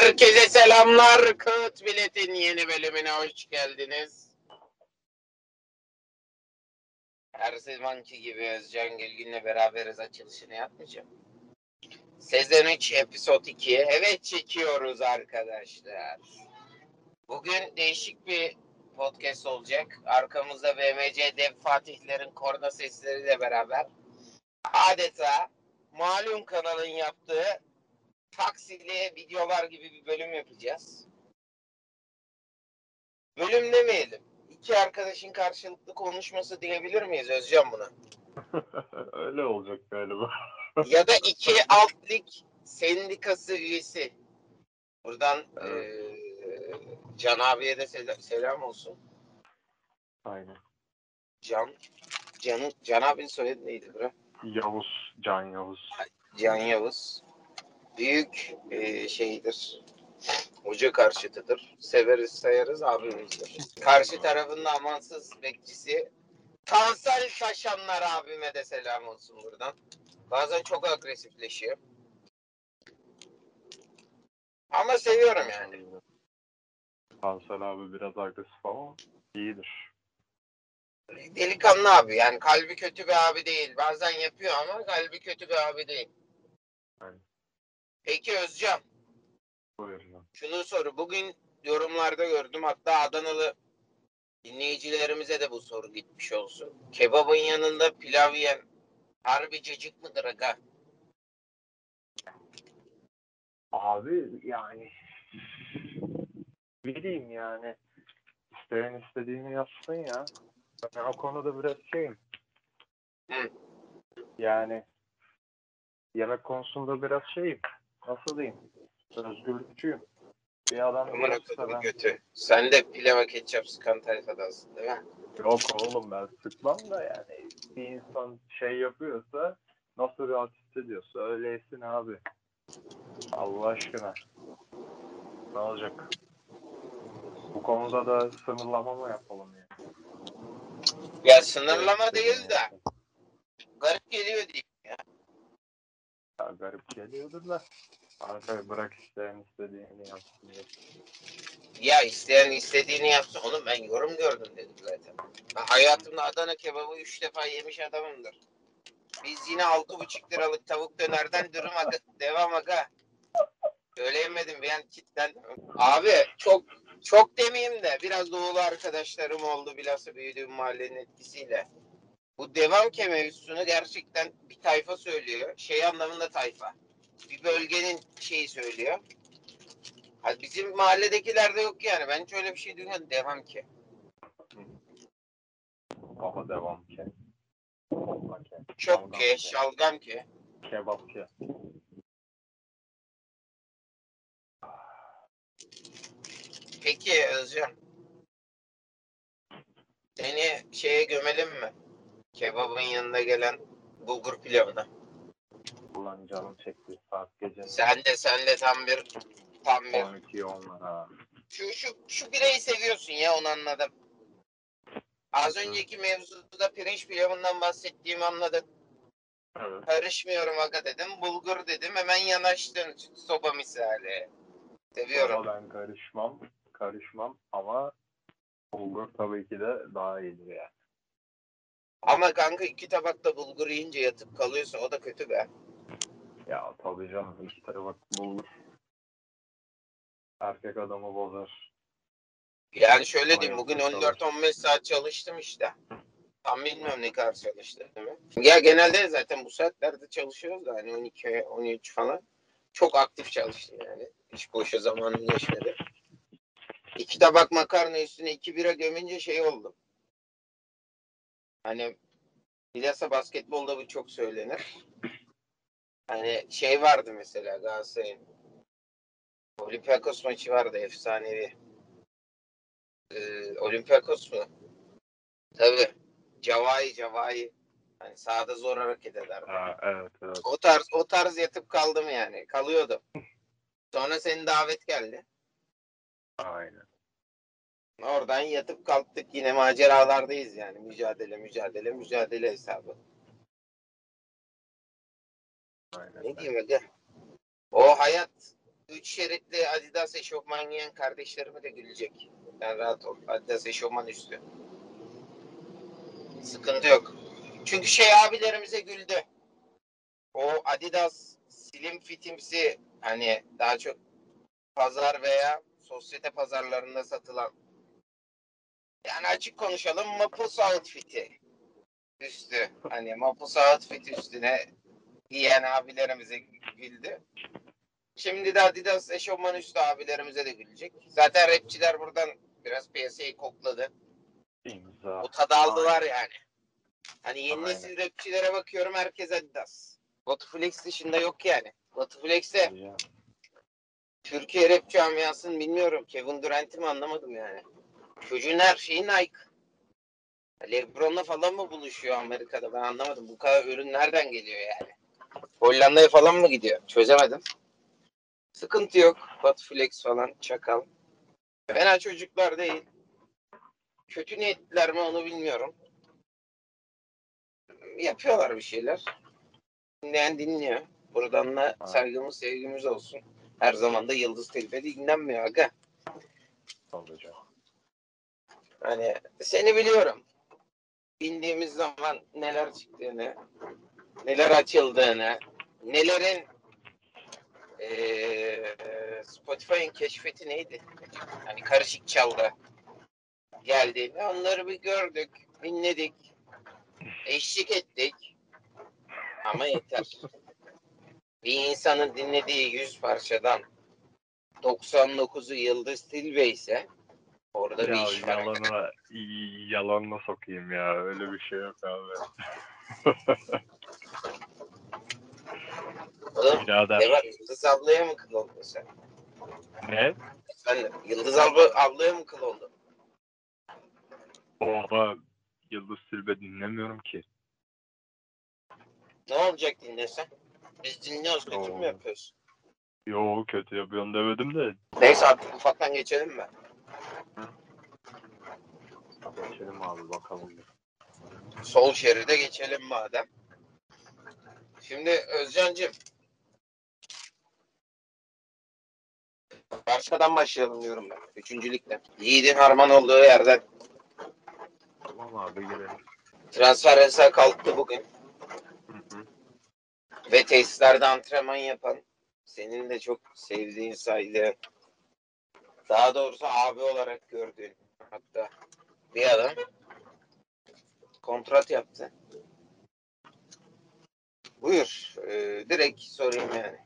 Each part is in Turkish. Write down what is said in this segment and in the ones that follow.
Herkese selamlar. Kağıt Bilet'in yeni bölümüne hoş geldiniz. Her zamanki gibi Özcan Gülgün'le beraberiz açılışını yapmayacağım. Sezon 3 Episod 2. Evet çekiyoruz arkadaşlar. Bugün değişik bir podcast olacak. Arkamızda BMC Dev Fatihlerin korna sesleriyle beraber adeta malum kanalın yaptığı taksili videolar gibi bir bölüm yapacağız. Bölüm demeyelim. İki arkadaşın karşılıklı konuşması diyebilir miyiz Özcan buna? Öyle olacak galiba. ya da iki alt lig sendikası üyesi. Buradan Evet. eee, Can abiye de sel- selam olsun. Aynen. Can, Can, Can abinin soyadı neydi bro? Yavuz, Can Yavuz. Can Yavuz. Büyük eee, şeydir. Hoca karşıtıdır. Severiz sayarız abimizdir. Karşı tarafın amansız bekçisi. Tansel Taşanlar abime de selam olsun buradan. Bazen çok agresifleşiyor. Ama seviyorum yani. Hansel abi biraz agresif ama iyidir. Delikanlı abi yani kalbi kötü bir abi değil. Bazen yapıyor ama kalbi kötü bir abi değil. Aynen. Peki Özcan Buyurun. şunu soru. Bugün yorumlarda gördüm hatta Adanalı dinleyicilerimize de bu soru gitmiş olsun. Kebabın yanında pilav yiyen harbi cacık mıdır aga? Abi yani bileyim yani isteyen istediğini yapsın ya. Ben o konuda biraz şeyim. Hı. Yani yemek konusunda biraz şeyim. Nasıl diyeyim? Özgürlükçüyüm. Bir adam kodumun ben- götü. Sen de pilava ketçap sıkan tayfadansın değil mi? Yok oğlum ben sıkmam da yani bir insan şey yapıyorsa nasıl rahat hissediyorsa öyleysin abi. Allah aşkına. Ne olacak? Bu konuda da sınırlama mı yapalım yani? Ya sınırlama değil de garip geliyor diyeyim Ya garip geliyordur da. Abi bırak isteyen istediğini yapsın. diye. Ya isteyen istediğini yapsın. Oğlum ben yorum gördüm dedim zaten. Ben hayatımda Adana kebabı üç defa yemiş adamımdır. Biz yine altı buçuk liralık tavuk dönerden dürüm aga. Devam aga. Söyleyemedim bir an kilitlendim. Abi çok çok demeyeyim de biraz doğulu arkadaşlarım oldu bilhassa büyüdüğüm mahallenin etkisiyle. Bu devam ke mevzusunu gerçekten bir tayfa söylüyor. Şey anlamında tayfa. Bir bölgenin şeyi söylüyor. Ha, bizim mahalledekilerde yok yani. Ben hiç öyle bir şey duymadım. Devam ki. Ama devam ki. Olma ki. Çok ki, şalgam ki. Kebap ki. Peki Özcan. Seni şeye gömelim mi? Kebabın yanında gelen bulgur pilavına. Ulan canım çekti saat gece. Sen de sen de tam bir tam bir 12 onlar ha. şu şu şu pireyi seviyorsun ya onu anladım. Az önceki mevzuda pirinç pilavından bahsettiğimi anladın. Evet. Karışmıyorum aga dedim. Bulgur dedim. Hemen yanaştın soba misali. Seviyorum. Ama ben karışmam. Karışmam ama bulgur tabii ki de daha iyidir yani. Ama kanka iki tabakta bulgur yiyince yatıp kalıyorsun. O da kötü be. Ya tabii canım işte bak bulgur. Erkek adamı bozar. Yani şöyle diyeyim. Bugün Aynen, 14-15 saat çalıştım işte. Tam bilmiyorum ne kadar çalıştım. Ya genelde zaten bu saatlerde çalışıyoruz da hani 12 13 falan. Çok aktif çalıştım yani. Hiç boşa zamanım geçmedi. İki tabak makarna üstüne iki bira gömünce şey oldu. Hani bilhassa basketbolda bu çok söylenir. Hani şey vardı mesela Galatasaray'ın Olympiakos maçı vardı efsanevi. Ee, Olympiakos mu? Tabii. Cavai Cavai. Hani sahada zor hareket ederdi. Ha, evet evet. O tarz o tarz yatıp kaldım yani. Kalıyordum. Sonra senin davet geldi. Aynen. Oradan yatıp kalktık yine maceralardayız yani. Mücadele mücadele mücadele hesabı. Aynen. Ne diyeyim aga? O hayat üç şeritli Adidas eşofman giyen kardeşlerime de gülecek. Ben rahat ol. Adidas eşofman üstü. Sıkıntı yok. Çünkü şey abilerimize güldü. O Adidas slim fitimsi hani daha çok pazar veya sosyete pazarlarında satılan yani açık konuşalım Maples outfit'i üstü. Hani Maples outfit üstüne giyen abilerimize güldü. Şimdi de Adidas eşofman üstü abilerimize de gülecek. Zaten rapçiler buradan biraz piyasayı kokladı. İmza. O tadı aldılar yani. Hani yeni Aynen. nesil rapçilere bakıyorum herkes Adidas. Botuflex dışında yok yani. Botuflex'e. Türkiye rap camiasını bilmiyorum. Kevin Durant'i mi anlamadım yani. Çocuğun her şeyi Nike. Lebron'la falan mı buluşuyor Amerika'da ben anlamadım. Bu kadar ürün nereden geliyor yani? Hollanda'ya falan mı gidiyor? Çözemedim. Sıkıntı yok. Botuflex falan çakal. Fena çocuklar değil. Kötü niyetliler mi onu bilmiyorum. Yapıyorlar bir şeyler. Dinleyen dinliyor. Buradan da saygımız sevgimiz olsun. Her zaman da Yıldız Tilbe dinlenmiyor aga. Olacak. Hani seni biliyorum. Bindiğimiz zaman neler çıktığını, neler açıldığını, nelerin eee Spotify'ın keşfeti neydi? Hani karışık çaldı geldiğini onları bir gördük, dinledik, eşlik ettik. Ama yeter. Bir insanın dinlediği 100 parçadan 99'u Yıldız Tilbe ise orada bir Ya iş var. yalanına sokayım ya. Öyle bir şey yok abi. Oğlum, Birader. ne var? Yıldız ablaya mı kıl oldun sen? Ne? Efendim, Yıldız abla, ablaya mı kıl oldun? Oha. Yıldız Silbe dinlemiyorum ki. Ne olacak dinlesen? Biz dinliyoruz, kötü mü yapıyoruz? Yo kötü yapıyorsun demedim de. Neyse artık ufaktan geçelim mi? Geçelim abi bakalım. Sol şeride geçelim madem. Şimdi Özcan'cığım. Barça'dan başlayalım diyorum ben. Üçüncülükle. Yiğit'in harman olduğu yerden Tamam abi girelim. transfer yasağı kalktı bugün. Hı hı. Ve tesislerde antrenman yapan senin de çok sevdiğin saydığın daha doğrusu abi olarak gördüğün hatta bir adam kontrat yaptı. Buyur. Ee, direkt sorayım yani.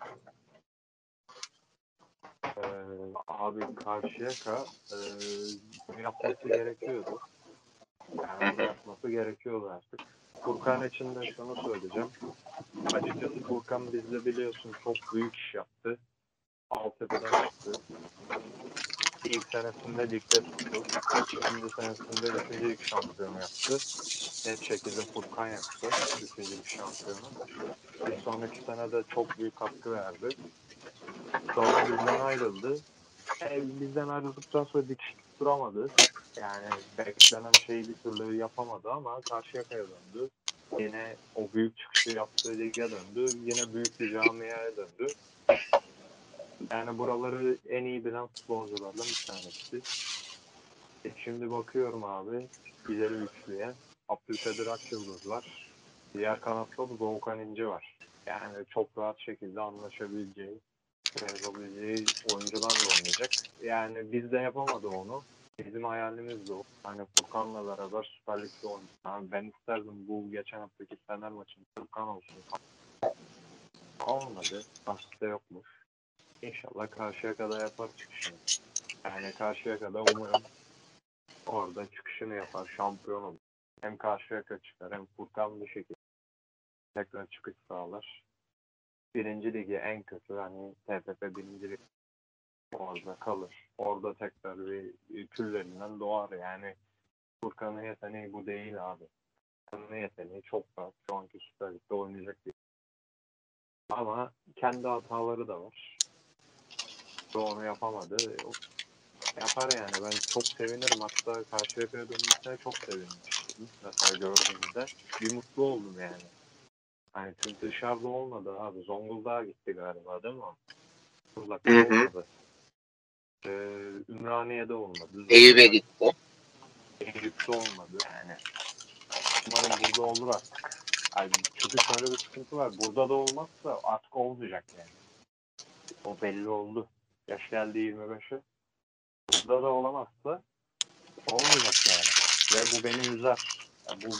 Ee, abi Karşıyaka e, yapması gerekiyordu. Yani yapması gerekiyordu artık. Furkan için de şunu söyleyeceğim. Açıkçası Furkan bizde biliyorsun çok büyük iş yaptı. Altyapıdan çıktı. İlk senesinde ligde tuttu. İkinci senesinde üçüncülük şampiyonu yaptı. Net şekilde Furkan yaptı. Üçüncülük şampiyonu. Bir sonraki sene de çok büyük katkı verdi. Sonra bizden ayrıldı. E, bizden ayrıldıktan sonra dikiş tutturamadı. Yani beklenen şeyi bir türlü yapamadı ama Karşıyaka'ya döndü. Yine o büyük çıkışı yaptığı lige döndü. Yine büyük bir camiaya döndü. Yani buraları en iyi bilen futbolculardan bir tanesi. E şimdi bakıyorum abi ileri üçlüye. Abdülkadir Akyıldız var. Diğer kanatta da Doğukan İnce var. Yani çok rahat şekilde anlaşabileceği, yapabileceği oyuncularla oynayacak. Yani biz de yapamadı onu. Bizim hayalimiz de o. Hani Furkan'la beraber Süper Lig'de oynayacak. Ben isterdim bu geçen haftaki Fener maçında Furkan olsun. Olmadı. Nasipte yokmuş. İnşallah karşıya kadar yapar çıkışını. Yani karşıya kadar umarım orada çıkışını yapar. Şampiyon olur. Hem karşıya çıkar hem Furkan bir şekilde tekrar çıkış sağlar. Birinci ligi en kötü hani TFF birinci lig orada kalır. Orada tekrar bir, küllerinden doğar yani. Furkan'ın yeteneği bu değil abi. Furkan'ın yeteneği çok rahat. Şu anki Süper Lig'de oynayacak bir ama kendi hataları da var. Onu yapamadı. O yapar yani. Ben çok sevinirim. Hatta Karşıyaka'ya dönmesine çok sevinmiştim. Mesela gördüğümde. Bir mutlu oldum yani. Hani çünkü dışarıda olmadı abi. Zonguldak'a gitti galiba değil mi? hı. olmadı. Ee, Ümraniye'de olmadı. Eyüp'e gitti. Eyüp'te olmadı yani. Umarım burada olur artık. Yani çünkü şöyle bir sıkıntı var. Burada da olmazsa artık olmayacak yani. O belli oldu. Yaş geldi 25'e. Burada da olamazsa olmayacak yani. Ve bu beni üzer. Yani bu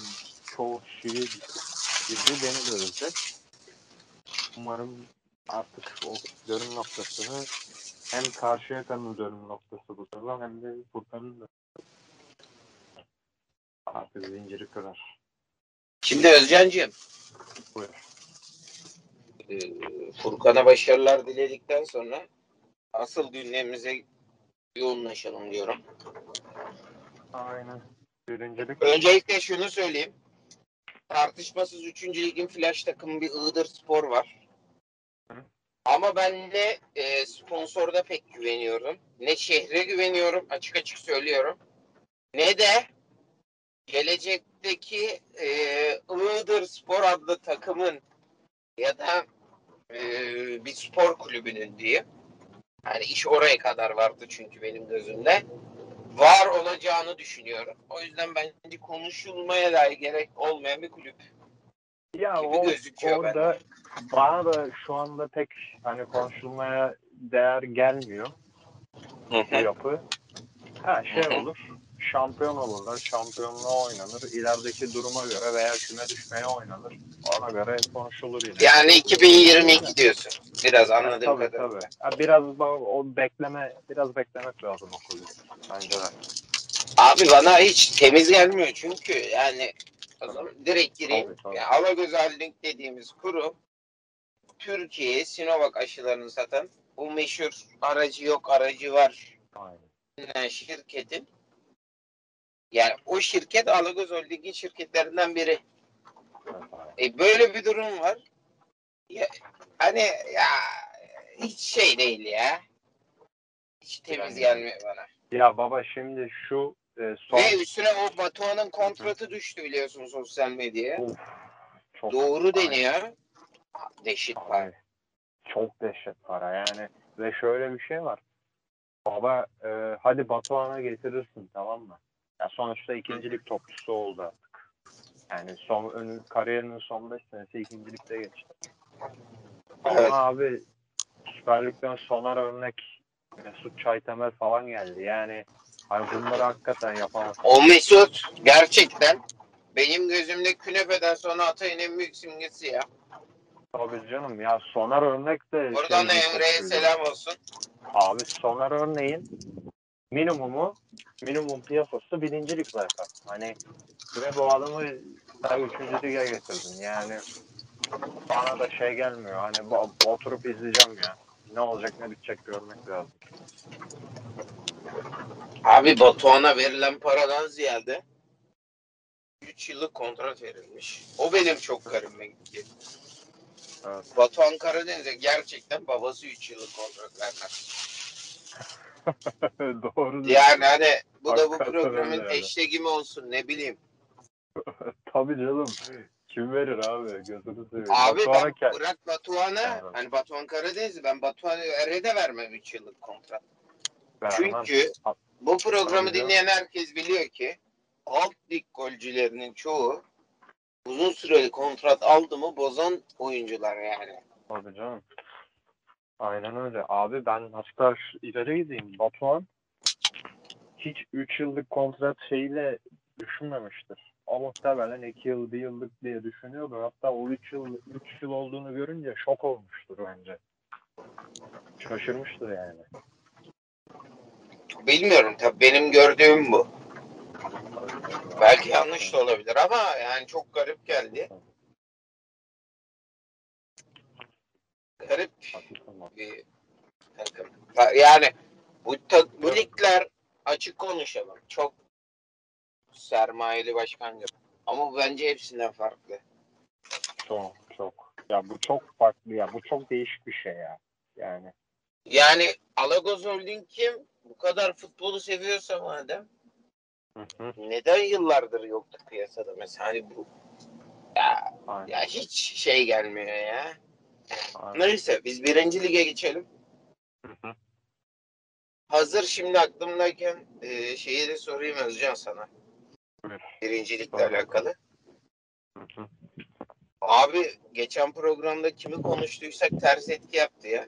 çoğu kişiyi gibi beni de üzecek. Umarım artık o dönüm noktasını hem karşıya kanın dönüm noktası bu sezon hem de Furkan'ın da artık zinciri kırar. Şimdi Özcan'cığım Buyur. e, Furkan'a başarılar diledikten sonra asıl gündemimize yoğunlaşalım diyorum. Aynen. Birincilik. Öncelikle şunu söyleyeyim. Tartışmasız 3. ligin flash takımı bir Iğdır Spor var. Hı. Ama ben ne e, sponsorda pek güveniyorum, ne şehre güveniyorum açık açık söylüyorum. Ne de gelecekteki e, Iğdır Spor adlı takımın ya da e, bir spor kulübünün diyeyim. Yani iş oraya kadar vardı çünkü benim gözümde. Var olacağını düşünüyorum. O yüzden bence konuşulmaya dahi gerek olmayan bir kulüp. Ya gibi o, gözüküyor orada bana da şu anda pek hani konuşulmaya değer gelmiyor bu yapı. Ha şey olur. Şampiyon olurlar. Şampiyonluğa oynanır. İlerideki duruma göre veya küme düşmeye oynanır. Ona göre konuşulur yine. Yani 2022 diyorsun. Biraz anladığım tabii kadarıyla. tabii. Biraz o bekleme biraz beklemek lazım o kulüp. Bence de. Abi bana hiç temiz gelmiyor çünkü yani zaman direkt gireyim. Tabii, tabii. Yani Alagöz Holding dediğimiz kurum Türkiye'ye Sinovac aşılarını satan bu meşhur aracı yok aracı var Aynen. şirketin yani o şirket Alagöz Holding'in şirketlerinden biri. E böyle bir durum var. Ya, hani ya hiç şey değil ya. Hiç temiz Yani- gelmiyor bana. Ya baba şimdi şu e, son Ve üstüne o Batuhan'ın kontratı düştü biliyorsun sosyal medyaya. Çok Doğru Aynen. deniyor. Deşit var. Ay, çok dehşet para yani. Ve şöyle bir şey var. Baba e, hadi Batuhan'a getirirsin tamam mı? Ya sonuçta ikincilik topçusu oldu artık. Yani son önü, kariyerinin son 5 senesi ikincilikte geçti. Ama Evet. abi Süper Lig'den sonar örnek Mesut Çaytemel falan geldi. Yani hani bunları hakikaten yapamaz. O Mesut gerçekten benim gözümde künefeden sonra Hatay'ın en büyük simgesi ya. Tabii canım ya sonar örnek de Buradan da şey bir Emre'ye selam olsun. Abi sonar örneğin minimumu minimum piyasası birincilik zaten. Hani ve bu adamı daha üçüncü lige getirdin. Yani bana da şey gelmiyor. Hani bu- oturup izleyeceğim ya. Ne olacak ne bitecek görmek lazım. Abi Batuhan'a verilen paradan ziyade 3 yıllık kontrat verilmiş. O benim çok garibime gitti. Evet. Batuhan Karadeniz'e gerçekten babası 3 yıllık kontrat vermiş. Doğru. Yani hani bu da bu programın yani. olsun ne bileyim. Tabii canım. Kim verir abi? Gözünü seveyim. Abi Batuhan'a ben ke- bırak Batuhan'a Evet. hani Batuhan Karadeniz'i ben Batuhan'a Er'e de vermem 3 yıllık kontrat. vermem. Çünkü bu programı Tabii canım. dinleyen herkes biliyor ki alt lig golcülerinin çoğu uzun süreli kontrat aldı mı bozan oyuncular yani. Tabii canım. Aynen öyle. Abi ben hatta ileri gideyim. Batuhan hiç 3 yıllık kontrat şeyiyle düşünmemiştir. O muhtemelen 2 yıl, 1 yıllık diye düşünüyordu. Hatta o 3 yıl, 3 yıl olduğunu görünce şok olmuştur bence. Şaşırmıştır yani. Bilmiyorum tabii benim gördüğüm bu. Belki yanlış da olabilir ama yani çok garip geldi. Garip bir takım. Yani bu, ta- bu ligler açık konuşalım. Çok sermayeli başkan yok. Ama bence hepsinden farklı. Çok çok. Ya bu çok farklı ya. Bu çok değişik bir şey ya. Yani. Yani Alagoz Holding kim? Bu kadar futbolu seviyorsa madem Hı hı. neden yıllardır yoktu piyasada mesela hani bu ya, Aynen. ya hiç şey gelmiyor ya. Aynen. Neyse biz birinci lige geçelim. Hı hı. Hazır şimdi aklımdayken e, şeyi de sorayım Özcan sana. Buyur. Birincilikle Sor alakalı. Hı hı. Abi geçen programda kimi konuştuysak ters etki yaptı ya.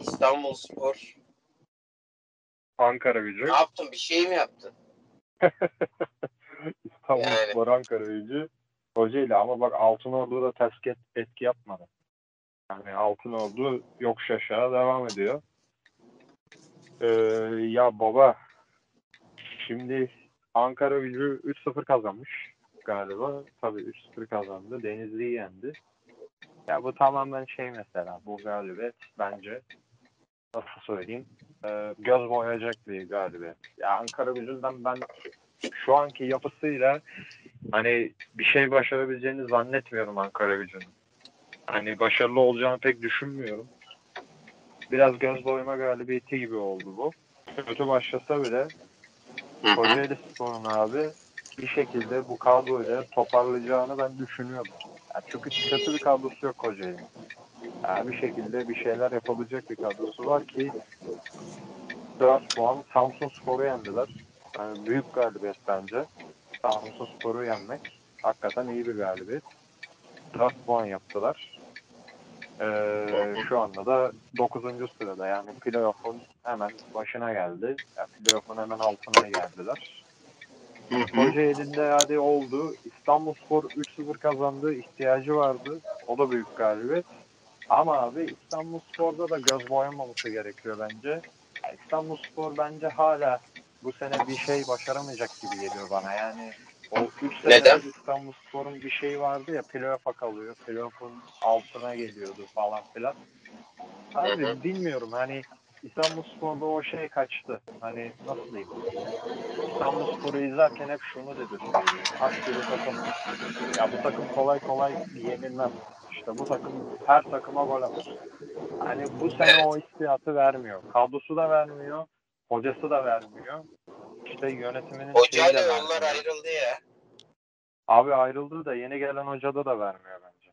İstanbul Spor. Ankara gücü. Ne yaptın? Bir şey mi yaptın? İstanbul Yani. Spor Ankara gücü Kocaeli ama bak Altınordu da ters et- etki yapmadı. Yani Altınordu yokuş aşağı devam ediyor. Ee, ya baba şimdi Ankara gücü 3-0 kazanmış galiba. Tabii 3-0 kazandı. Denizli'yi yendi. Ya bu tamamen şey mesela bu galibiyet bence nasıl söyleyeyim e, göz boyayacak bir galibiyet. Ya Ankara gücünden ben şu anki yapısıyla hani bir şey başarabileceğini zannetmiyorum Ankara gücünün. Hani başarılı olacağını pek düşünmüyorum. Biraz göz boyama galibiyeti gibi oldu bu. Kötü başlasa bile Kocaeli Spor'un abi bir şekilde bu kadroyla toparlayacağını ben düşünüyorum. Yani çünkü kötü bir kadrosu yok Kocaeli'nin. Yani bir şekilde bir şeyler yapabilecek bir kadrosu var ki 4 puan Samsun Spor'u yendiler. Yani büyük galibiyet bence. Samsun Spor'u yenmek hakikaten iyi bir galibiyet. 4 puan yaptılar. Ee, şu anda da 9. sırada yani playoff'un hemen başına geldi. Yani playoff'un hemen altına geldiler. Kocaeli'nde hadi oldu. İstanbulspor 3-0 kazandı. ihtiyacı vardı. O da büyük galibiyet. Ama abi İstanbulspor'da da göz boyamaması gerekiyor bence. İstanbulspor bence hala bu sene bir şey başaramayacak gibi geliyor bana. Yani o 3 Neden? senedir İstanbulspor'un bir şey vardı ya playoff'a kalıyor. Playoff'un altına geliyordu falan filan. Abi Hı hı. bilmiyorum hani İstanbulspor'da o şey kaçtı. Hani nasıl diyeyim? İstanbulspor'u izlerken hep şunu. Aç bir takım. Ya bu takım kolay kolay yenilmez. İşte bu takım her takıma gol atar. Hani bu sene o hissiyatı vermiyor. Kadrosu da vermiyor. Hocası da vermiyor. İşte yönetiminin şeyi de Hocayla vermiyor. yollar ayrıldı ya. Abi ayrıldı da yeni gelen hocada da vermiyor bence.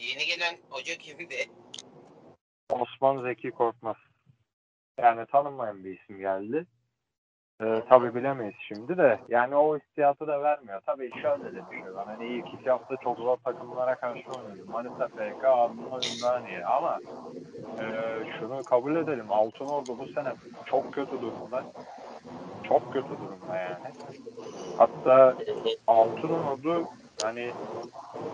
Yeni gelen hoca kimdi? Osman Zeki Korkmaz. Yani tanınmayan bir isim geldi. Ee, tabii bilemeyiz şimdi de. Yani o hissiyatı da vermiyor. Tabii şöyle de var. Hani ilk iki hafta çok zor takımlara karşı oynadı. Manisa FK, Adana Ümraniye. Ama e, şunu kabul edelim. Altınordu bu sene çok kötü durumda. Çok kötü durumda yani. Hatta Altınordu hani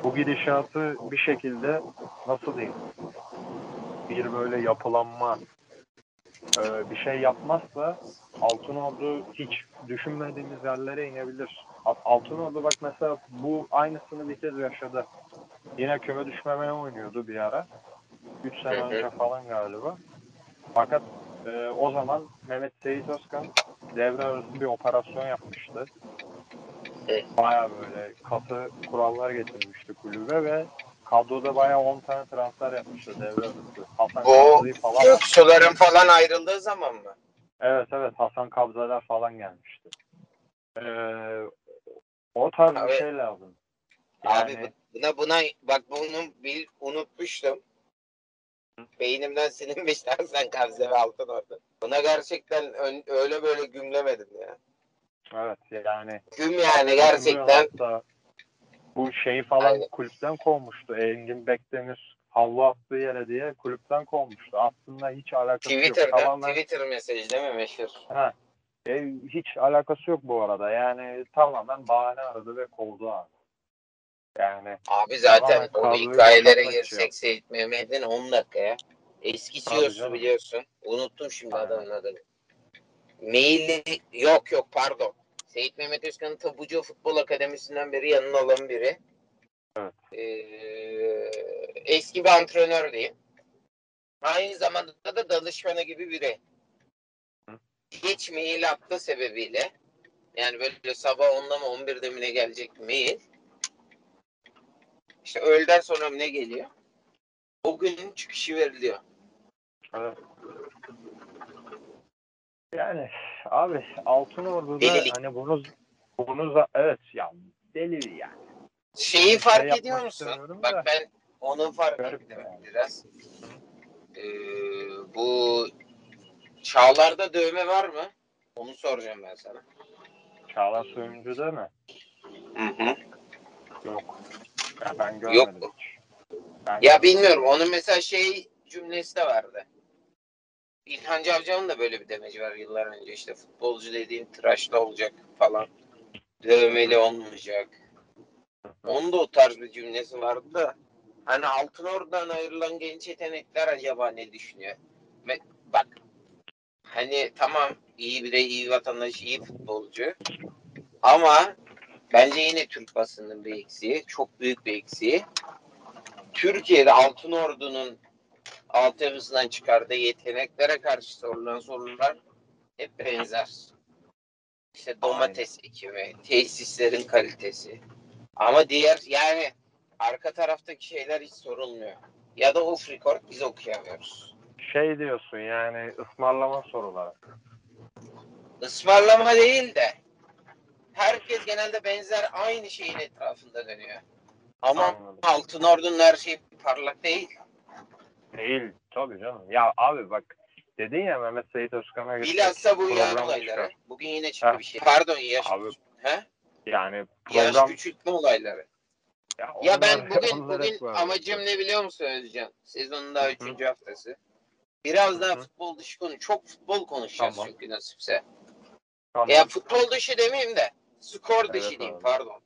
bu gidişatı bir şekilde nasıl diyeyim bir böyle yapılanma e, bir şey yapmazsa Altınordu hiç düşünmediğimiz yerlere inebilir. Alt- Altınordu bak mesela bu aynısını bir kez yaşadı. Yine küme düşmemeye oynuyordu bir ara. 3 sene önce falan galiba. Fakat e, o zaman Mehmet Seyit Özkan devre arası bir operasyon yapmıştı. Hı. Baya böyle katı kurallar getirmişti kulübe ve kadroda baya 10 tane transfer yapmıştı devre arası. Hasan Bu Kabzı'yı falan Göksuların falan ayrıldığı zaman mı? Evet evet Hasan Kabzalar falan gelmişti. Ee, o tarz Abi- bir şey lazım. Abi Yani bu- buna buna bak bunu bil, unutmuştum. Beynimden silinmiş sen Kabze ve Altın orada. Buna gerçekten ön- öyle böyle gümlemedim ya. evet yani Güm yani gerçekten. hatta bu şeyi falan Aynen. kulüpten kovmuştu. Engin Bekdemir havlu attığı yere diye kulüpten kovmuştu. Aslında hiç alakası yok. Twitter'da Tamamen Twitter mesajı değil mi meşhur? Ha, e, hiç alakası yok bu arada. Yani tamamen bahane aradı ve kovdu abi. Yani Abi zaten o hikayelere girsek. Seyit Mehmet'in 10 dakika ya. Eski CEO'su biliyorsun. Unuttum şimdi Aynen. adamın adını. Maili yok yok pardon. Seyit Mehmet Özkan'ın Tabucu Futbol Akademisi'nden beri yanına olan biri. Evet. Ee, eski bir antrenör diyeyim. Aynı zamanda da danışmanı gibi biri. Hı. Geç mail attığı sebebiyle yani böyle sabah 10'da mı 11'de mi ne gelecek mail. İşte öğleden sonra mı ne geliyor? O günün çıkışı veriliyor. Evet. Yani abi Altınordu'da Delilik. hani bunu bunu evet ya deli yani. Şeyi Şey fark yapmak ediyor musun? Bak da. ben onu fark ettim yani. biraz. Ee, bu Çağlar'da dövme var mı? Onu soracağım ben sana. Çağlar Söyüncü'de mi? Hı hı. Yok. Ya ben görmedim Yok. Ben Ya bilmiyorum. Onun mesela şey cümlesi de vardı. İlhan Cavcav'ın da böyle bir demeci var yıllar önce. işte futbolcu dediğin tıraşlı olacak falan. Dövmeli olmayacak. Onun da o tarz bir cümlesi vardı da. Hani altın oradan ayrılan genç yetenekler acaba ne düşünüyor? Bak. Hani tamam iyi birey, iyi vatandaş, iyi futbolcu. Ama bence yine Türk basının bir eksiği. Çok büyük bir eksiği. Türkiye'de Altın Ordu'nun altyapısından çıkardığı yeteneklere karşı sorulan sorular hep benzer. İşte domates ekimi, tesislerin kalitesi. Ama diğer yani arka taraftaki şeyler hiç sorulmuyor. Ya da off record biz okuyamıyoruz. Şey diyorsun yani ısmarlama soruları. Ismarlama değil de herkes genelde benzer aynı şeyin etrafında dönüyor. Ama Anladım. Altın Ordu'nun her şeyi parlak değil. Değil. Tabii canım. Ya abi bak dedin ya Mehmet Sait Özkan'a gittik. Bilhassa bu programa olayları. çıkar. Bugün yine çıktı Heh. bir şey. Pardon yaş, Abi he? yani yaş program küçültme olayları. ya, Ya ben onlar- bugün onlar bugün amacım ne biliyor musun Özcan? Sezonun daha Hı hı. üçüncü haftası. Biraz daha Hı hı. futbol dışı konu. Çok futbol konuşacağız Tamam. çünkü nasipse. Tamam. Ya futbol dışı demeyeyim de skor Evet dışı diyeyim abi. pardon.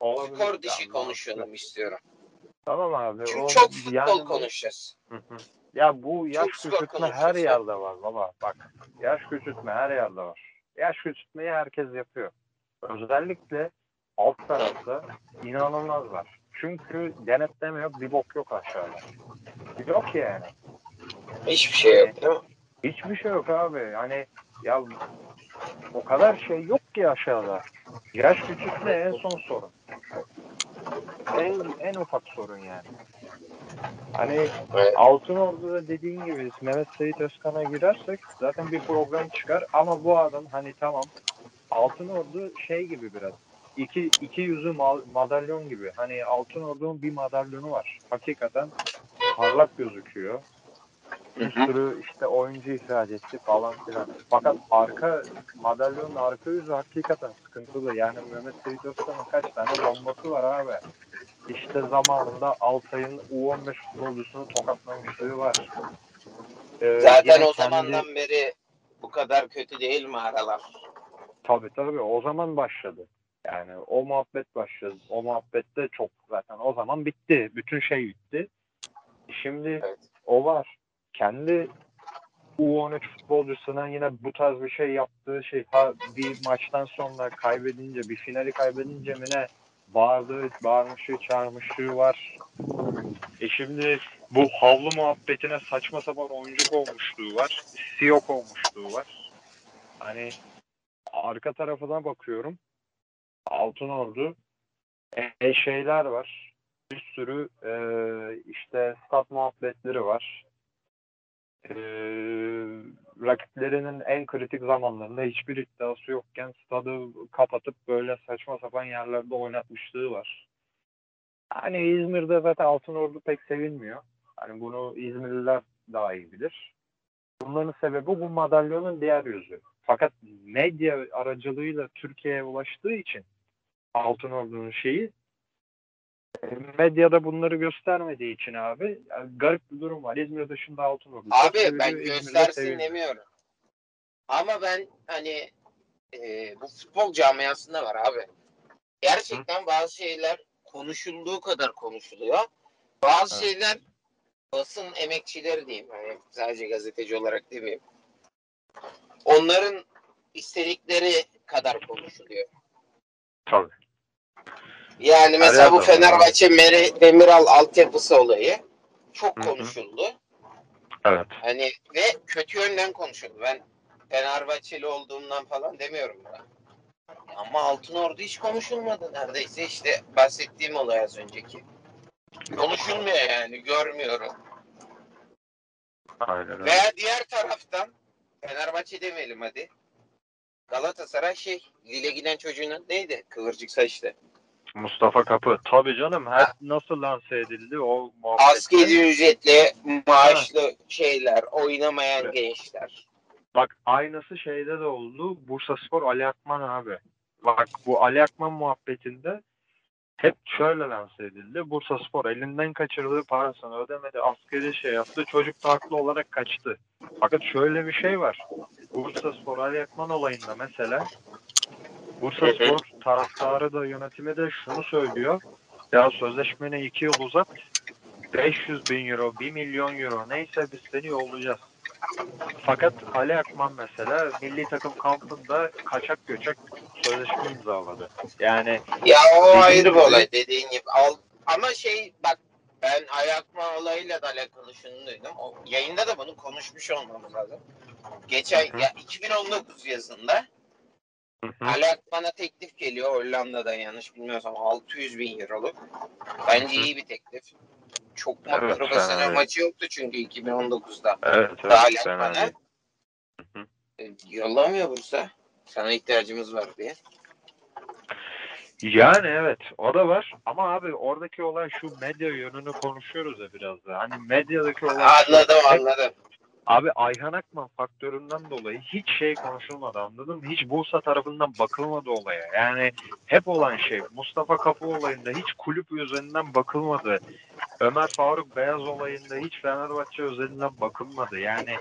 Olabilir. Skor dışı Tamam. konuşalım istiyorum. Tamam abi. Çünkü o- çok futbol yani konuşacağız. Hı hı. Ya bu yaş Çok küçültme her yerde var baba. Bak yaş küçültme her yerde var. Yaş küçültmeyi herkes yapıyor. Özellikle alt tarafta inanılmaz var. Çünkü denetleme yok, bir bok yok aşağıda. Yok yani. Hiçbir şey yok değil mi? Hiçbir şey yok abi. Yani ya o kadar şey yok ki aşağıda. Yaş küçültme en son sorun. En, en ufak sorun yani. Hani Evet. Altın Ordu'da dediğin gibi Mehmet Sait Özkan'a girersek zaten bir program çıkar ama bu adam hani tamam Altın Ordu şey gibi biraz iki, iki yüzü ma- madalyon gibi. Hani Altın Ordu'nun bir madalyonu var. Hakikaten parlak gözüküyor. Bir sürü işte oyuncu ihraç etti falan filan. Fakat arka madalyonun arka yüzü hakikaten sıkıntılı. Yani Mehmet Özkan'ın kaç tane bombası var abi. İşte zamanında Altay'ın U15 futbolcusunu tokatlamışlığı var. Ee, Zaten o kendi- zamandan beri bu kadar kötü değil mi aralar? Tabii tabii o zaman başladı. Yani o muhabbet başladı. O muhabbette çok zaten o zaman bitti. Bütün şey bitti. Şimdi Evet. o var. Kendi U13 futbolcusuna yine bu tarz bir şey yaptığı şey ha bir maçtan sonra kaybedince bir finali kaybedince mi ne bağırdığı, bağırmışlığı, çağırmışlığı var. E şimdi bu havlu muhabbetine saçma sapan oyuncu olmuşluğu var. Siyok olmuşluğu var. Hani arka tarafına bakıyorum. Altın Ordu e, şeyler var. Bir sürü e, işte stat muhabbetleri var. E, rakiplerinin en kritik zamanlarında hiçbir iddiası yokken stadı kapatıp böyle saçma sapan yerlerde oynatmışlığı var. Hani İzmir'de zaten Altın Ordu pek sevilmiyor. Hani bunu İzmirliler daha iyi bilir. Bunların sebebi bu madalyonun diğer yüzü. Fakat medya aracılığıyla Türkiye'ye ulaştığı için Altın Ordu'nun şeyi medyada bunları göstermediği için abi yani garip bir durum var. İzmir dışında Altın çok Abi seviliyor, ben İzmir'de göstersin demiyorum. Ama ben hani e, bu futbol camiasında var abi. Gerçekten bazı şeyler konuşulduğu kadar konuşuluyor. Bazı Evet. şeyler basın emekçileri diyeyim. Hani sadece gazeteci olarak demeyeyim. Onların istedikleri kadar konuşuluyor. Tabii. Yani mesela bu yerde var Fenerbahçe Meri, Demiral altyapısı olayı çok konuşuldu. Evet. Hani ve kötü yönden konuşuldu. Ben Fenerbahçeli olduğumdan falan demiyorum buna. Ama Altın Ordu hiç konuşulmadı neredeyse işte bahsettiğim olay az önceki. Konuşulmuyor yani görmüyorum. Aynen öyle. Veya diğer taraftan Fenerbahçe demeyelim hadi. Galatasaray şey Lille giden çocuğun adı neydi? Kıvırcık saçlı. Mustafa Kapı. Tabii canım. Her nasıl lanse edildi o muhabbet. Askeri ücretli maaşlı şeyler, oynamayan Evet. gençler. Bak aynısı şeyde de oldu. Bursa Spor Ali Akman abi. Bak bu Ali Akman muhabbetinde hep şöyle lanse edildi. Bursa Spor elinden kaçırdığı parasını ödemedi. Askeri şey yaptı. Çocuk da haklı olarak kaçtı. Fakat şöyle bir şey var. Bursa Spor Ali Akman olayında mesela Bursa. Spor taraftarı da yönetimi de şunu söylüyor. Ya sözleşmeni iki yıl uzat. 500 bin euro, 1 milyon euro neyse biz seni yollayacağız. Fakat Ali Akman mesela milli takım kampında kaçak göçek sözleşme imzaladı. Yani Ya o ayrı bir olay dediğin gibi. Al, ama şey bak ben ayakma olayıyla da alakalı şunu duydum. O, yayında da bunu konuşmuş olmamız lazım. Geçen hı. ya 2019 yazında Ali Akman'a teklif geliyor Hollanda'dan yanlış bilmiyorsam 600 bin euroluk. Bence iyi bir teklif. Çok Evet, profesyonel değil. maçı yoktu çünkü 2019'da. evet, evet fena Akman'a değil. E, yollamıyor Bursa. Sana ihtiyacımız var diye. Yani evet o da var ama abi oradaki olay şu medya yönünü konuşuyoruz ya biraz da. Hani medyadaki olay şu, Anladım hep- anladım. Abi Ayhan Akman faktöründen dolayı hiç şey konuşulmadı anladın mı? Hiç Bursa tarafından bakılmadı olaya. Yani hep olan şey Mustafa Kapı olayında hiç kulüp üzerinden bakılmadı. Ömer Faruk Beyaz olayında hiç Fenerbahçe üzerinden bakılmadı. Yani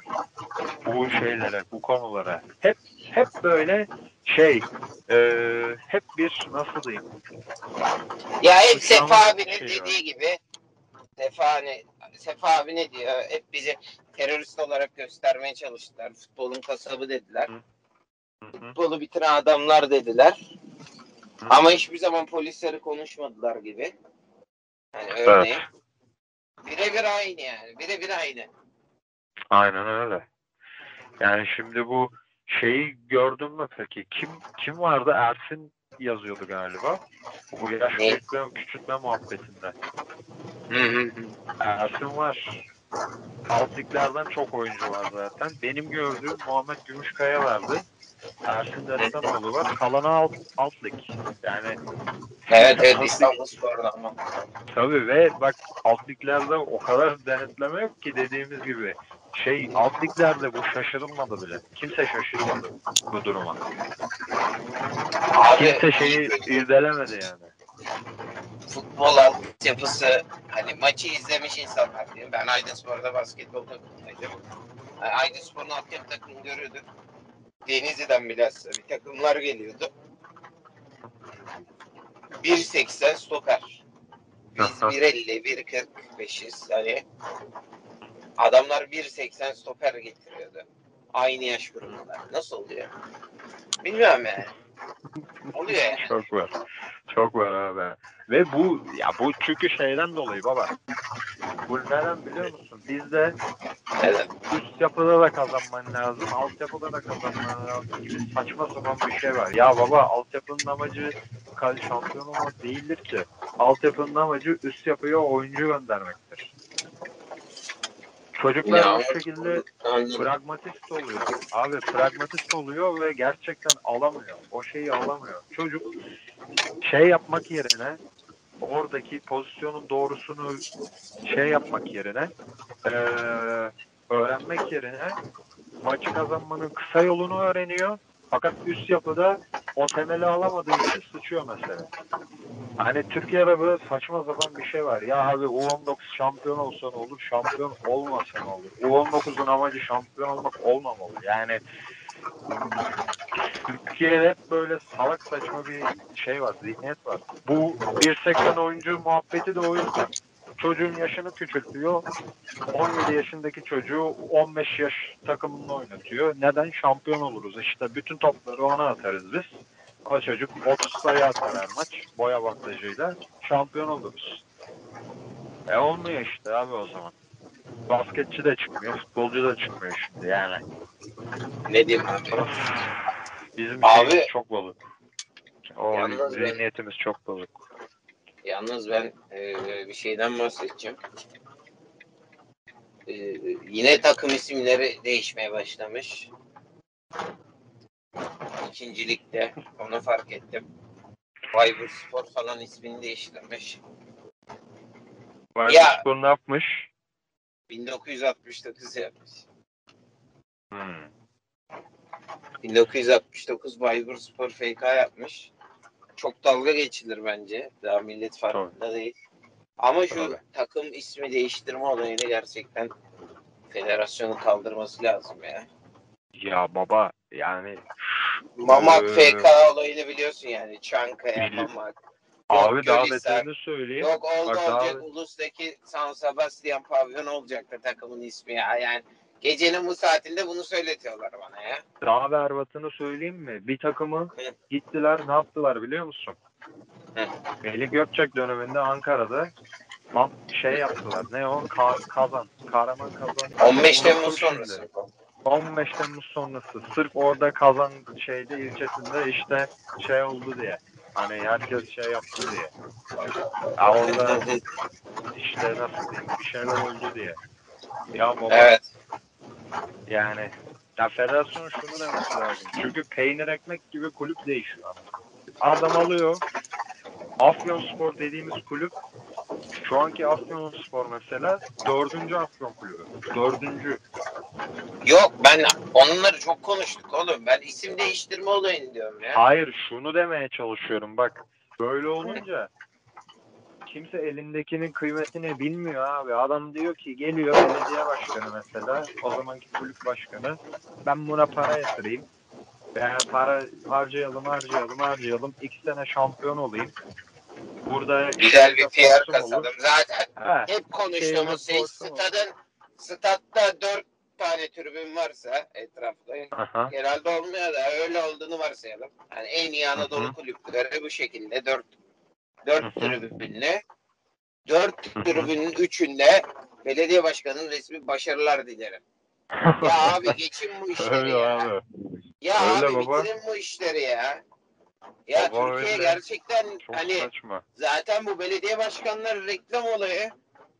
bu şeylere, bu konulara. Hep hep böyle şey e, hep bir nasıl diyeyim? Ya hep Sefa abinin var. dediği gibi Sefa, hani, Sefa abi ne diyor? Hep bizi terörist olarak göstermeye çalıştılar. Futbolun kasabı dediler. Futbolu bitiren adamlar dediler. Ama hiçbir zaman polisleri konuşmadılar gibi. Yani örneğin. Birebir aynı yani. Birebir aynı. Aynen öyle. Yani şimdi bu şeyi gördün mü peki? Kim kim vardı? Ersin yazıyordu galiba. Bu yaş büyütme, küçültme muhabbetinde. Ersin var. Alt liglerden çok oyuncu var zaten. Benim gördüğüm Muhammed Gümüşkaya vardı. Ersin Destanoğlu var. Kalanı alt, alt lig. Yani Evet evet İstanbul Spor'da ama. Tabii ve bak alt liglerde o kadar denetleme yok ki dediğimiz gibi. Şey alt liglerde bu şaşırılmadı bile. Kimse şaşırmadı bu duruma. Abi Kimse şeyi irdelemedi yani. Futbol altyapısı hani maçı izlemiş insanlar diyor. Ben Aydınspor'da basketbol takımındaydım. Yani Aydınspor'un altyapı takımını görüyorduk. Denizli'den bilhassa bir takımlar geliyordu. 1.80 stoper. Biz Aha. 1.50, 1.45'iz. Hani adamlar 1.80 stoper getiriyordu. Aynı yaş grubunda. Nasıl oluyor? Bilmiyorum yani. Oluyor yani. Çok var. Çok var abi. Ve bu ya bu çünkü şeyden dolayı baba. Bu neden biliyor musun? Bizde Evet. üst yapıda da kazanman lazım, altyapıda da kazanman lazım gibi saçma sapan bir şey var. Ya baba altyapının amacı şampiyon olmak değildir ki. Altyapının amacı üst yapıya oyuncu göndermektir. Çocuklar Ya, bu şekilde pragmatist oluyor. Abi pragmatist oluyor ve gerçekten alamıyor. O şeyi alamıyor. Çocuk şey yapmak yerine oradaki pozisyonun doğrusunu şey yapmak yerine eee, öğrenmek yerine maçı kazanmanın kısa yolunu öğreniyor. Fakat üst yapıda o temeli alamadığı için sıçıyor mesela. Hani Türkiye'de böyle saçma sapan bir şey var. Ya abi U19 şampiyon olsa ne olur, şampiyon olmasa ne olur? U19'un amacı şampiyon olmak olmamalı. Yani Türkiye'de böyle salak saçma bir şey var, zihniyet var. Bu 1.80 oyuncu muhabbeti de o yüzden. Çocuğun yaşını küçültüyor. 17 yaşındaki çocuğu 15 yaş takımında oynatıyor. Neden? Şampiyon oluruz. İşte bütün topları ona atarız biz. O çocuk 30 sayı atar her maç. Boy avantajıyla. Şampiyon oluruz. E olmuyor işte abi o zaman. Basketçi de çıkmıyor, futbolcu da çıkmıyor şimdi yani. Ne diyeyim abi? Bizim Abi- şeyimiz çok bozuk. O ben- zihniyetimiz çok bozuk. Yalnız ben e, bir şeyden bahsedeceğim. E, yine takım isimleri değişmeye başlamış. İkincilikte onu fark ettim. Baybur Spor falan ismini değiştirmiş. Ya- Bayburspor ne yapmış? 1969 yapmış. Hmm. 1969 Baybur Spor FK yapmış. Çok dalga geçilir bence. Daha millet farkında değil. Ama şu Tabii. takım ismi değiştirme olayını gerçekten federasyonun kaldırması lazım ya. Ya baba yani Mamak Ee, FK olayını biliyorsun yani. Çankaya, Biliyorum. Mamak. abi Yok, daha beterini söyleyeyim. Yok oldu Bak daha- olacak. Ulus'taki San Sebastian pavyon olacaktı takımın ismi ya. Yani gecenin bu saatinde bunu söyletiyorlar bana ya. Daha berbatını söyleyeyim mi? Bir takımı Hı. gittiler ne yaptılar biliyor musun? Hı. Melih Gökçek döneminde Ankara'da şey yaptılar. Ne o? Ka- kazan. Kahraman kazan. 15 Temmuz sonrası. 15 Temmuz sonrası. Sırf orada kazan şeyde ilçesinde işte şey oldu diye. Hani herkes şey yaptı diye. Ya orada işte nasıl diyeyim bir şeyler oldu diye. Ya baba Evet. yani ya federasyon şunu demesi lazım. Çünkü peynir ekmek gibi kulüp değişiyor. Adam alıyor. Afyonspor dediğimiz kulüp şu anki Afyonspor mesela dördüncü Afyon kulübü. Dördüncü. Yok ben onları çok konuştuk oğlum. Ben isim değiştirme olayını diyorum ya. Hayır şunu demeye çalışıyorum bak. Böyle olunca kimse elindekinin kıymetini bilmiyor abi. Adam diyor ki geliyor belediye başkanı mesela o zamanki kulüp başkanı ben buna para yatırayım. Yani para harcayalım harcayalım harcayalım. İki sene şampiyon olayım. Burada Güzel bir PR kasalım. Zaten Ha, hep konuştuğumuz şey stadın statta dört tane tribün varsa etrafta aha. genelde olmuyor da öyle olduğunu varsayalım. Yani en iyi Anadolu Hı hı. kulüpleri bu şekilde dört dört Hı hı. tribünle dört tribünün üçünde belediye başkanının resmi başarılar dilerim. Ya abi geçin bu işleri Öyle ya. abi. Ya Öyle abi baba. bitirin bu işleri ya. Ya Baba Türkiye öyle. gerçekten Çok hani saçma. zaten bu belediye başkanları reklam olayı.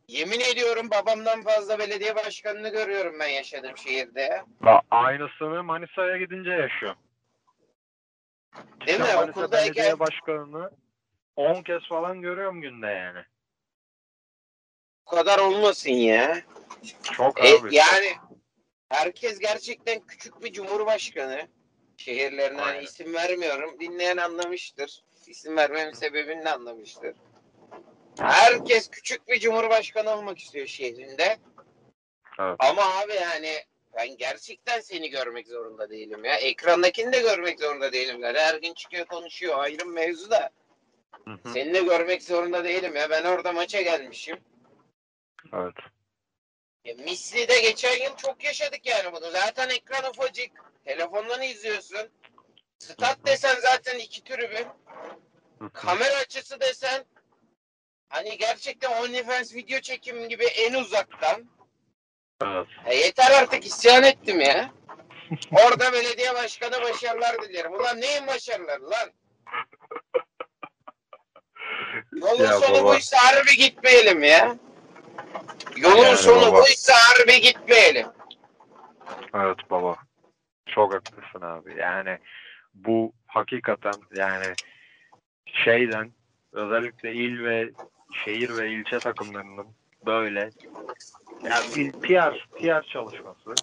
Yemin ediyorum babamdan fazla belediye başkanını görüyorum ben yaşadığım şehirde. Ba- Aynısını Manisa'ya gidince yaşıyor. Değil mi? Sen Manisa Okuldayken- Belediye Başkanı'nı 10 kez falan görüyorum günde yani. Bu kadar olmasın ya. Çok E, abi. yani herkes gerçekten küçük bir cumhurbaşkanı. Şehirlerine Aynen. isim vermiyorum. Dinleyen anlamıştır. İsim vermemin sebebini de anlamıştır. Herkes küçük bir cumhurbaşkanı olmak istiyor şehrinde. Evet. Ama abi yani ben gerçekten seni görmek zorunda değilim ya. Ekrandakini de görmek zorunda değilim. Yani her gün çıkıyor konuşuyor ayrı mevzu da. Hı hı. Seni de görmek zorunda değilim ya. Ben orada maça gelmişim. Evet. E, Misli'de geçen yıl çok yaşadık yani bunu. Zaten ekran ufacık. Telefondan izliyorsun. Stat desen zaten iki tribün. Kamera açısı desen hani gerçekten OnlyFans video çekimi gibi en uzaktan. Evet. E, yeter artık isyan ettim ya. Orada belediye başkanı başarılar dilerim. Ulan neyin başarıları lan? Yolun Ya sonu baba. buysa harbi gitmeyelim ya. Yolun Yani sonu baba. buysa harbi gitmeyelim. Evet baba. Çok haklısın abi. Yani bu hakikaten yani şeyden özellikle il ve şehir ve ilçe takımlarının böyle yani bir PR, PR çalışması.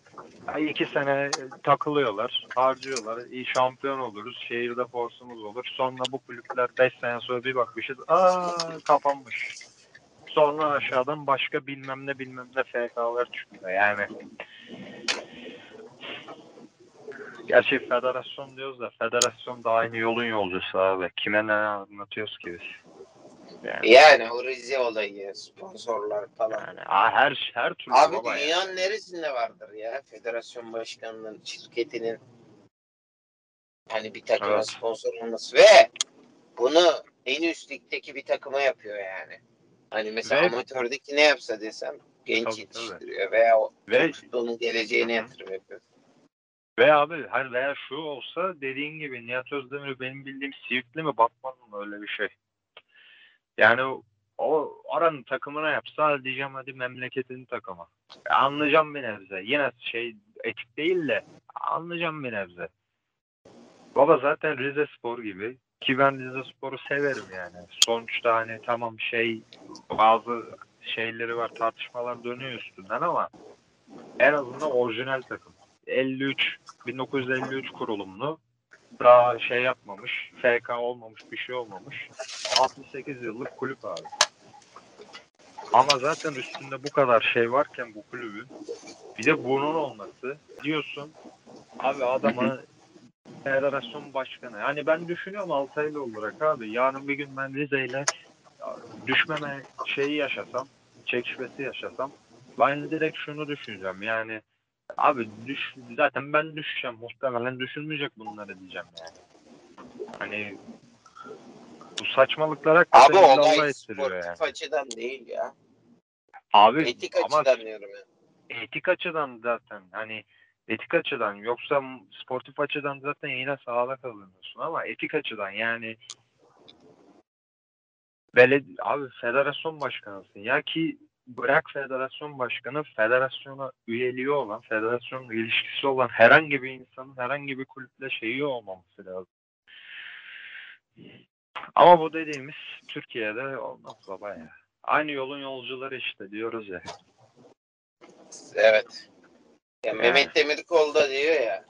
Yani iki sene takılıyorlar, harcıyorlar. İyi şampiyon oluruz, şehirde forsumuz olur. Sonra bu kulüpler 5 sene sonra bir bakmışız, aa kapanmış. Sonra aşağıdan başka bilmem ne bilmem ne FK'lar çıkıyor. Yani Gerçi federasyon diyoruz da federasyon da aynı yolun yolcusu abi. Kime ne anlatıyoruz ki biz? Yani, Yani o Rize olayı, sponsorlar falan. yani her her türlü Abi dünyanın neresinde vardır ya federasyon başkanının şirketinin hani bir takıma Evet. sponsor olması ve bunu en üst ligdeki bir takıma yapıyor yani. Hani mesela Ve- amatördeki ne yapsa desem genç Tabii, yetiştiriyor veya o Ve futbolun geleceğine hı. yatırım yapıyor. Ve abi hani veya şu olsa dediğin gibi Nihat Özdemir benim bildiğim Siirtli mi Batman mı öyle bir şey. Yani o, oranın takımına yapsa diyeceğim hadi memleketin takımı. Ya Anlayacağım bir nebze. Yine şey etik değil de anlayacağım bir nebze. Baba zaten Rize Spor gibi ki ben Rize Spor'u severim yani. Sonuçta hani tamam şey bazı şeyleri var tartışmalar dönüyor üstünden ama en azından orijinal takım. 53 1953 kurulumlu. Daha şey yapmamış, FK olmamış, bir şey olmamış. 68 yıllık kulüp abi. Ama zaten üstünde bu kadar şey varken bu kulübün bir de bunun olması diyorsun abi adama federasyon başkanı. Yani ben düşünüyorum Altaylı olarak abi. Yarın bir gün ben Rize'yle düşmeme şeyi yaşasam, çekişmesi yaşasam ben direkt şunu düşüneceğim. Yani abi düş zaten ben düşeceğim. Muhtemelen düşünmeyecek bunları diyeceğim yani. Hani bu saçmalıklara Abi olay sportif yani. açıdan değil ya. Abi Etik ama açıdan diyorum ya. etik açıdan zaten hani etik açıdan yoksa sportif açıdan zaten yine sahada kalıyorsun ama etik açıdan yani beled abi federasyon başkanısın ya ki bırak federasyon başkanı federasyona üyeliği olan federasyonla ilişkisi olan herhangi bir insanın herhangi bir kulüple şeyi olmaması lazım. Ama bu dediğimiz Türkiye'de olmaz baba ya. Aynı yolun yolcuları işte diyoruz ya. Evet. Ya Mehmet Demirkol da diyor ya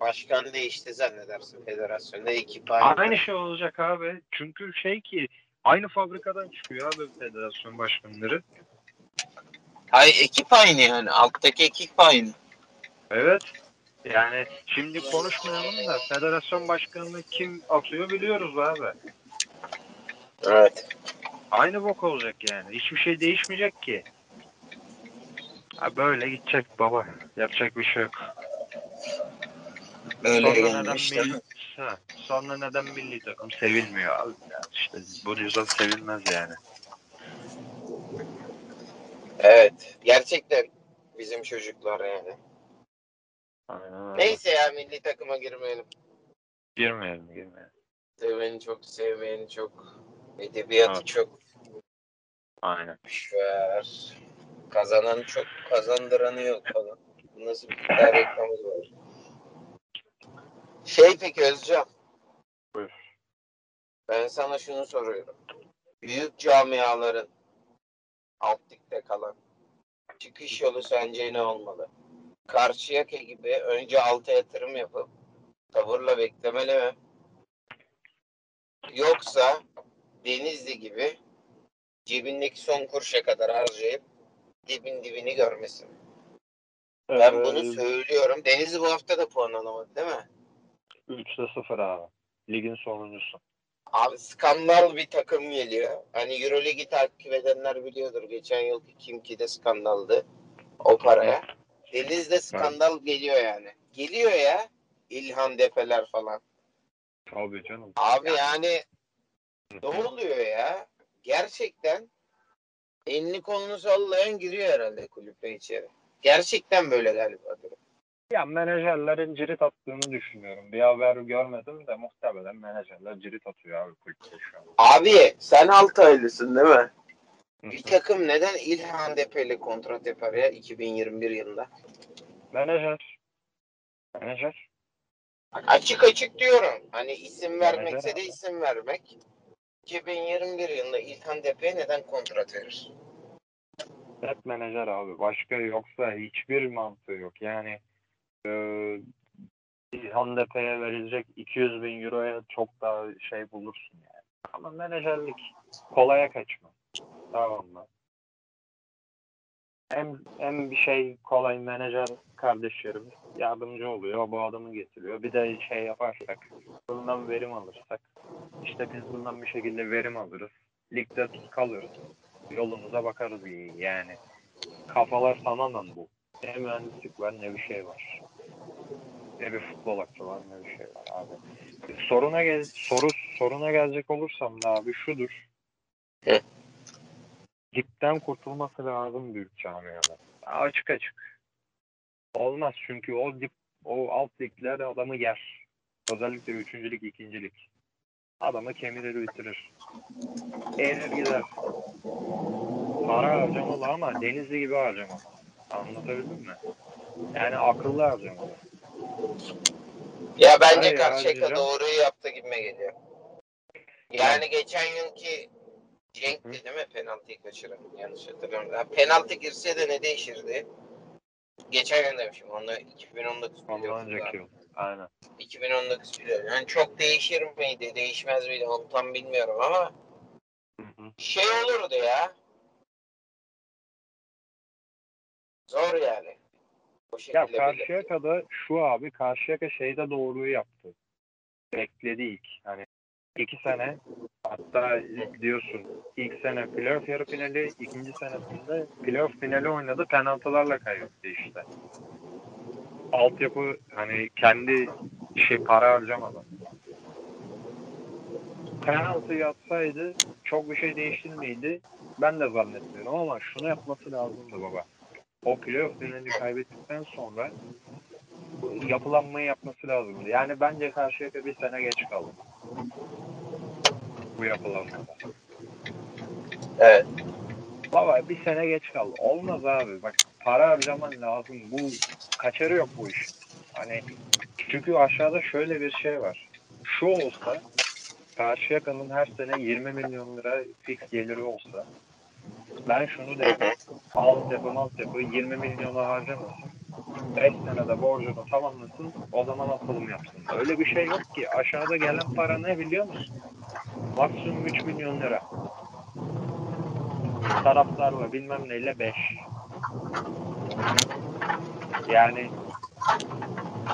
başkan değişti zannedersin federasyonda ekip aynı. Aynı şey olacak abi. Çünkü şey ki aynı fabrikadan çıkıyor abi federasyon başkanları. Hayır ekip aynı yani. Alttaki ekip aynı. Evet. Yani şimdi konuşmayalım da federasyon başkanını kim atıyor biliyoruz abi. Evet. Aynı bok olacak yani. Hiçbir şey değişmeyecek ki. Ha böyle gidecek baba. Yapacak bir şey yok. Öyle Sonra neden gelmiş milli, ha, sonra neden milli takım sevilmiyor abi? Ya işte bu yüzden sevilmez yani. Evet. Gerçekten bizim çocuklar yani. Aynen öyle. Neyse ya milli takıma girmeyelim. Girmeyelim girmeyelim. Seveni çok, sevmeyeni çok. Edebiyatı Evet. çok. Aynen. Ver. Kazanan çok, kazandıranı yok falan. Bu nasıl bir iddia reklamı var. Şey peki Özcan. Buyur. Ben sana şunu soruyorum. Büyük camiaların alt ligde kalan çıkış yolu sence ne olmalı? Karşıyaka gibi önce alta yatırım yapıp tavırla beklemeli mi? Yoksa Denizli gibi cebindeki son kuruşa kadar harcayıp dibin dibini görmesin. Ben bunu Ee, söylüyorum. Denizli bu hafta da puan alamadı değil mi? 3'te 0 abi. Ligin sonuncusu. Abi skandal bir takım geliyor. Hani Euroligi takip edenler biliyordur. Geçen yılki Kimki'de skandaldı. O paraya. Deniz'de skandal geliyor yani. Geliyor ya. İlhan Depeler falan. Tabii canım. Abi yani ne oluyor ya? Gerçekten elini kolunu sallayan giriyor herhalde kulübe içeri. Gerçekten böyle galiba. Ya menajerlerin cirit attığını düşünüyorum. Bir haber görmedim de muhtemelen menajerler cirit atıyor abi kulüpte şu an. Abi sen Altaylısın değil mi? Bir takım neden İlhan Depe'yle kontrat yapar ya 2021 yılında? Menajer. Menajer. Açık açık diyorum. Hani isim vermekse Menajer de abi. isim vermek. 2021 yılında İlhan Depe'ye neden kontrat verir? Hep menajer abi. Başka yoksa hiçbir mantığı yok. Yani eee İlhan Depe'ye verilecek 200 bin euroya çok daha şey bulursun yani. Ama menajerlik kolaya kaçma. Tamam mı? Hem, hem bir şey kolay menajer kardeşlerimiz yardımcı oluyor. Bu adamı getiriyor. Bir de şey yaparsak bundan verim alırsak işte biz bundan bir şekilde verim alırız. Ligde kalırız. Yolumuza bakarız. Yani kafalar tamamen bu. Ne mühendislik var ne bir şey var. Ne bir futbol aklı var ne bir şey var abi. Soruna gel soru soruna gelecek olursam da abi şudur. Hı. Dipten kurtulması lazım büyük camialar. Açık açık. Olmaz çünkü o dip o alt ligler adamı yer. Özellikle üçüncülük, ikincilik. Adamı kemirir bitirir. Eğer gider. Para harcamalı ama Denizli gibi harcamalı. Anlatabildim mi? Yani akıllı harcamalı. Ya bence Hayır, Karşıyaka harcayacağım. doğruyu yaptı gibime geliyor. Yani geçen yılki Cenk'ti değil mi penaltıyı kaçıran? Yanlış hatırlamıyorum. Ha, penaltı girse de ne değişirdi? Geçen yıl demişim. Onda 2019 Ondan yıl. Aynen. 2019 biliyorum. Yani çok değişir miydi, değişmez miydi onu tam bilmiyorum ama Hı hı. şey olurdu ya. Zor yani. O şekilde Ya. Karşıyaka'da şu abi Karşıyaka şeyde doğruyu yaptı. Bekledi ilk. Hani iki sene hatta diyorsun ilk sene playoff yarı finali ikinci senesinde playoff finali oynadı penaltılarla kaybetti işte. Altyapı hani kendi şey para harcamadan. Penaltı yapsaydı çok bir şey değişir miydi? Ben de zannetmiyorum ama şunu yapması lazımdı baba. O playoff finalini kaybettikten sonra yapılanmayı yapması lazımdı. Yani bence Karşıyaka bir sene geç kaldı. Bu yapılanmada. Evet. Baba bir sene geç kaldı. Olmaz abi. Bak para harcaman lazım. Bu kaçarı yok bu iş. Hani çünkü aşağıda şöyle bir şey var. Şu olsa Karşıyaka'nın her sene 20 milyon lira fix geliri olsa ben şunu derim. Altyapı altyapı 20 milyona harcamasın. 5 senede borcunu tamamlasın. O zaman atılım yapsın. Öyle bir şey yok ki. Aşağıda gelen para ne biliyor musun? Maksimum 3 milyon lira. Taraftarla bilmem neyle 5. Yani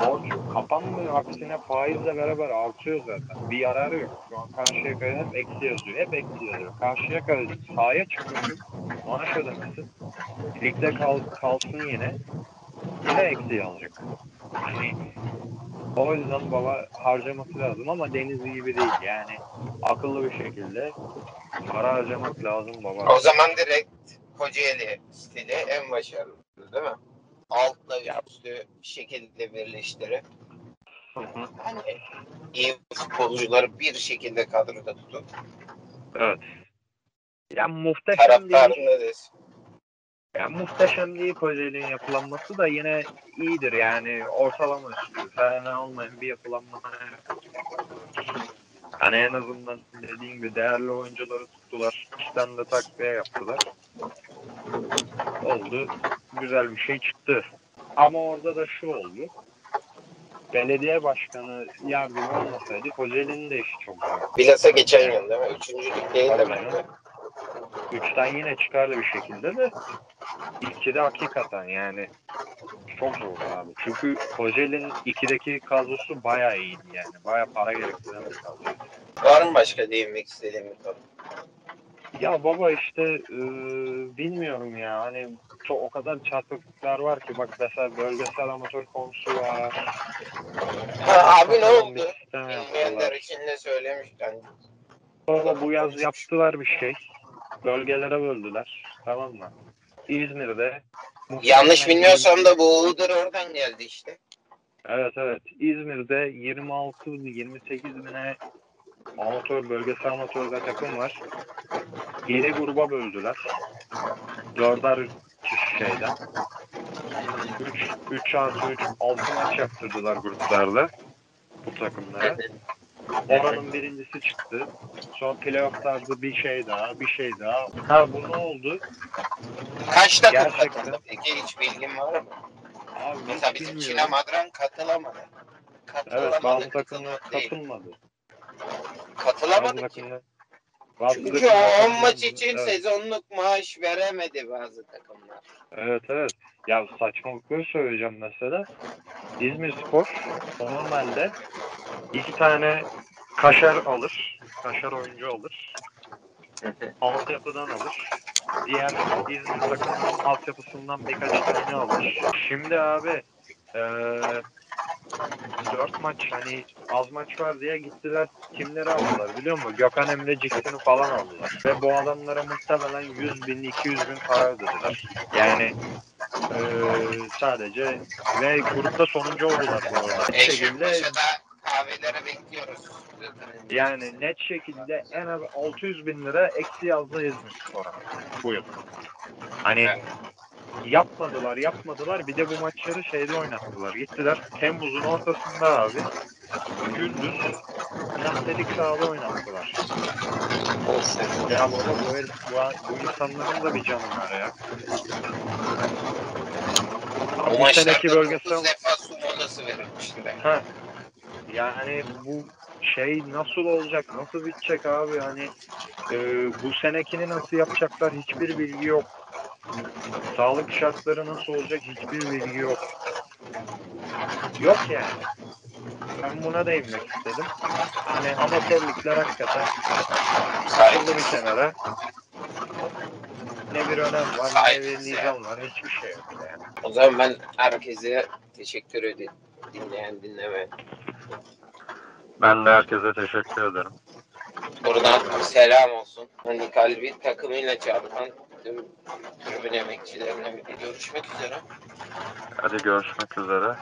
borç kapanmıyor. Aksine faizle beraber artıyor zaten. Bir yararı yok. Şu an Karşıyaka'ya hep eksi yazıyor. Hep eksi yazıyor. Karşıyaka sahaya çıkıyorsun. Maaş ödemesin. Ligde kal, kalsın yine. Yine eksi yazacak. Hani o yüzden baba harcaması lazım ama deniz gibi değil. Yani akıllı bir şekilde para harcamak lazım baba. O zaman direkt Kocaeli stili en başarılı değil mi? Altla üstü bir şekilde birleştirip hani iyi futbolcuları bir şekilde kadroda tutup Evet. Ya muhteşem değil. taraftarın ne desin? Ya muhteşem değil Kocaeli'nin yapılanması da yine iyidir yani ortalama üstü. Fena olmayan bir yapılanma. Hani en azından dediğim gibi değerli oyuncuları tuttular. İşten de takviye yaptılar. Oldu. Güzel bir şey çıktı. Ama orada da şu oldu. Belediye başkanı yardımı olmasaydı Kocaeli'nin de işi çok zor. Bilhassa geçen yıl değil mi? Üçüncülük değil de bence. Canım. Üçten yine çıkardı bir şekilde de ikide hakikaten yani çok zor abi. Çünkü Kocaeli'nin ikideki kadrosu bayağı iyiydi yani. Bayağı para gerektiren bir kadro. Var mı başka değinmek istediğim bir konu? Ya baba işte e, bilmiyorum ya hani çok, o kadar çarpıklıklar var ki bak mesela bölgesel amatör konusu var. Ha, abi ne oldu? Bilmeyenler için de söylemişken. Baba bu yaz yaptılar bir şey. Bölgelere böldüler. Tamam mı? İzmir'de Yanlış bilmiyorsam da bu Iğdır oradan geldi işte. Evet evet. İzmir'de 26 28 bine amatör bölgesel amatörde takım var. 7 gruba böldüler. Dörder kişi şeyden. 3, 3 artı 3 6 maç yaptırdılar gruplarda bu takımlara. Oranın birincisi çıktı. Sonra playofflarda bir şey daha, bir şey daha. Ha bu ne oldu? Kaç takım Gerçekten. katıldı peki? Hiç bilgin var mı? Abi Mesela hiç bizim bilmiyorum. Madran katılamadı. Katılamadı. Evet bazı takımlar katılmak değil. katılmadı. Bazı Katılamadı ki. takımlar bazı Çünkü takımlar o 10 katılmadı. maç için Evet. sezonluk maaş veremedi bazı takımlar. Evet evet. Ya saçmalıkları söyleyeceğim mesela. İzmir Spor normalde iki tane kaşar alır. Kaşar oyuncu alır. Altyapıdan alır. Diğer İzmir takımının altyapısından birkaç tane alır. Şimdi abi eee dört maç hani az maç var diye gittiler kimleri aldılar biliyor musun? Gökhan Emre Ciksin'i falan aldılar. Ve bu adamlara muhtemelen 100 bin 200 bin para ödediler. Yani eee, sadece ve grupta sonuncu oldular bu arada. Bir şekilde kahvelere bekliyoruz. yani net şekilde en az 600 bin lira eksi yazdı İzmir Spor'a bu yıl. Hani Evet. yapmadılar yapmadılar bir de bu maçları şeyde oynattılar. Gittiler Temmuz'un ortasında abi gündüz sinestelik sahada oynattılar. Ya baba bu, herif- bu, bu insanların da bir canı var ya. Bu maçlarda bölgesel 9 defa su molası verilmişti be. Ha. Yani bu şey nasıl olacak, nasıl bitecek abi? Hani e, bu senekini nasıl yapacaklar hiçbir bilgi yok. Sağlık şartları nasıl olacak hiçbir bilgi yok. Yok yani. Ben buna değinmek istedim. Hani amatörlükler hakikaten atıldı bir kenara. Ne bir önem var, ne bir nizam var, hiçbir şey yok yani. O zaman ben herkese teşekkür ederim. Dinleyen dinlemeyen. Ben de herkese teşekkür ederim. Buradan selam olsun. Hani kalbi takımıyla çarpan tüm tribün emekçilerine görüşmek üzere. Hadi görüşmek üzere.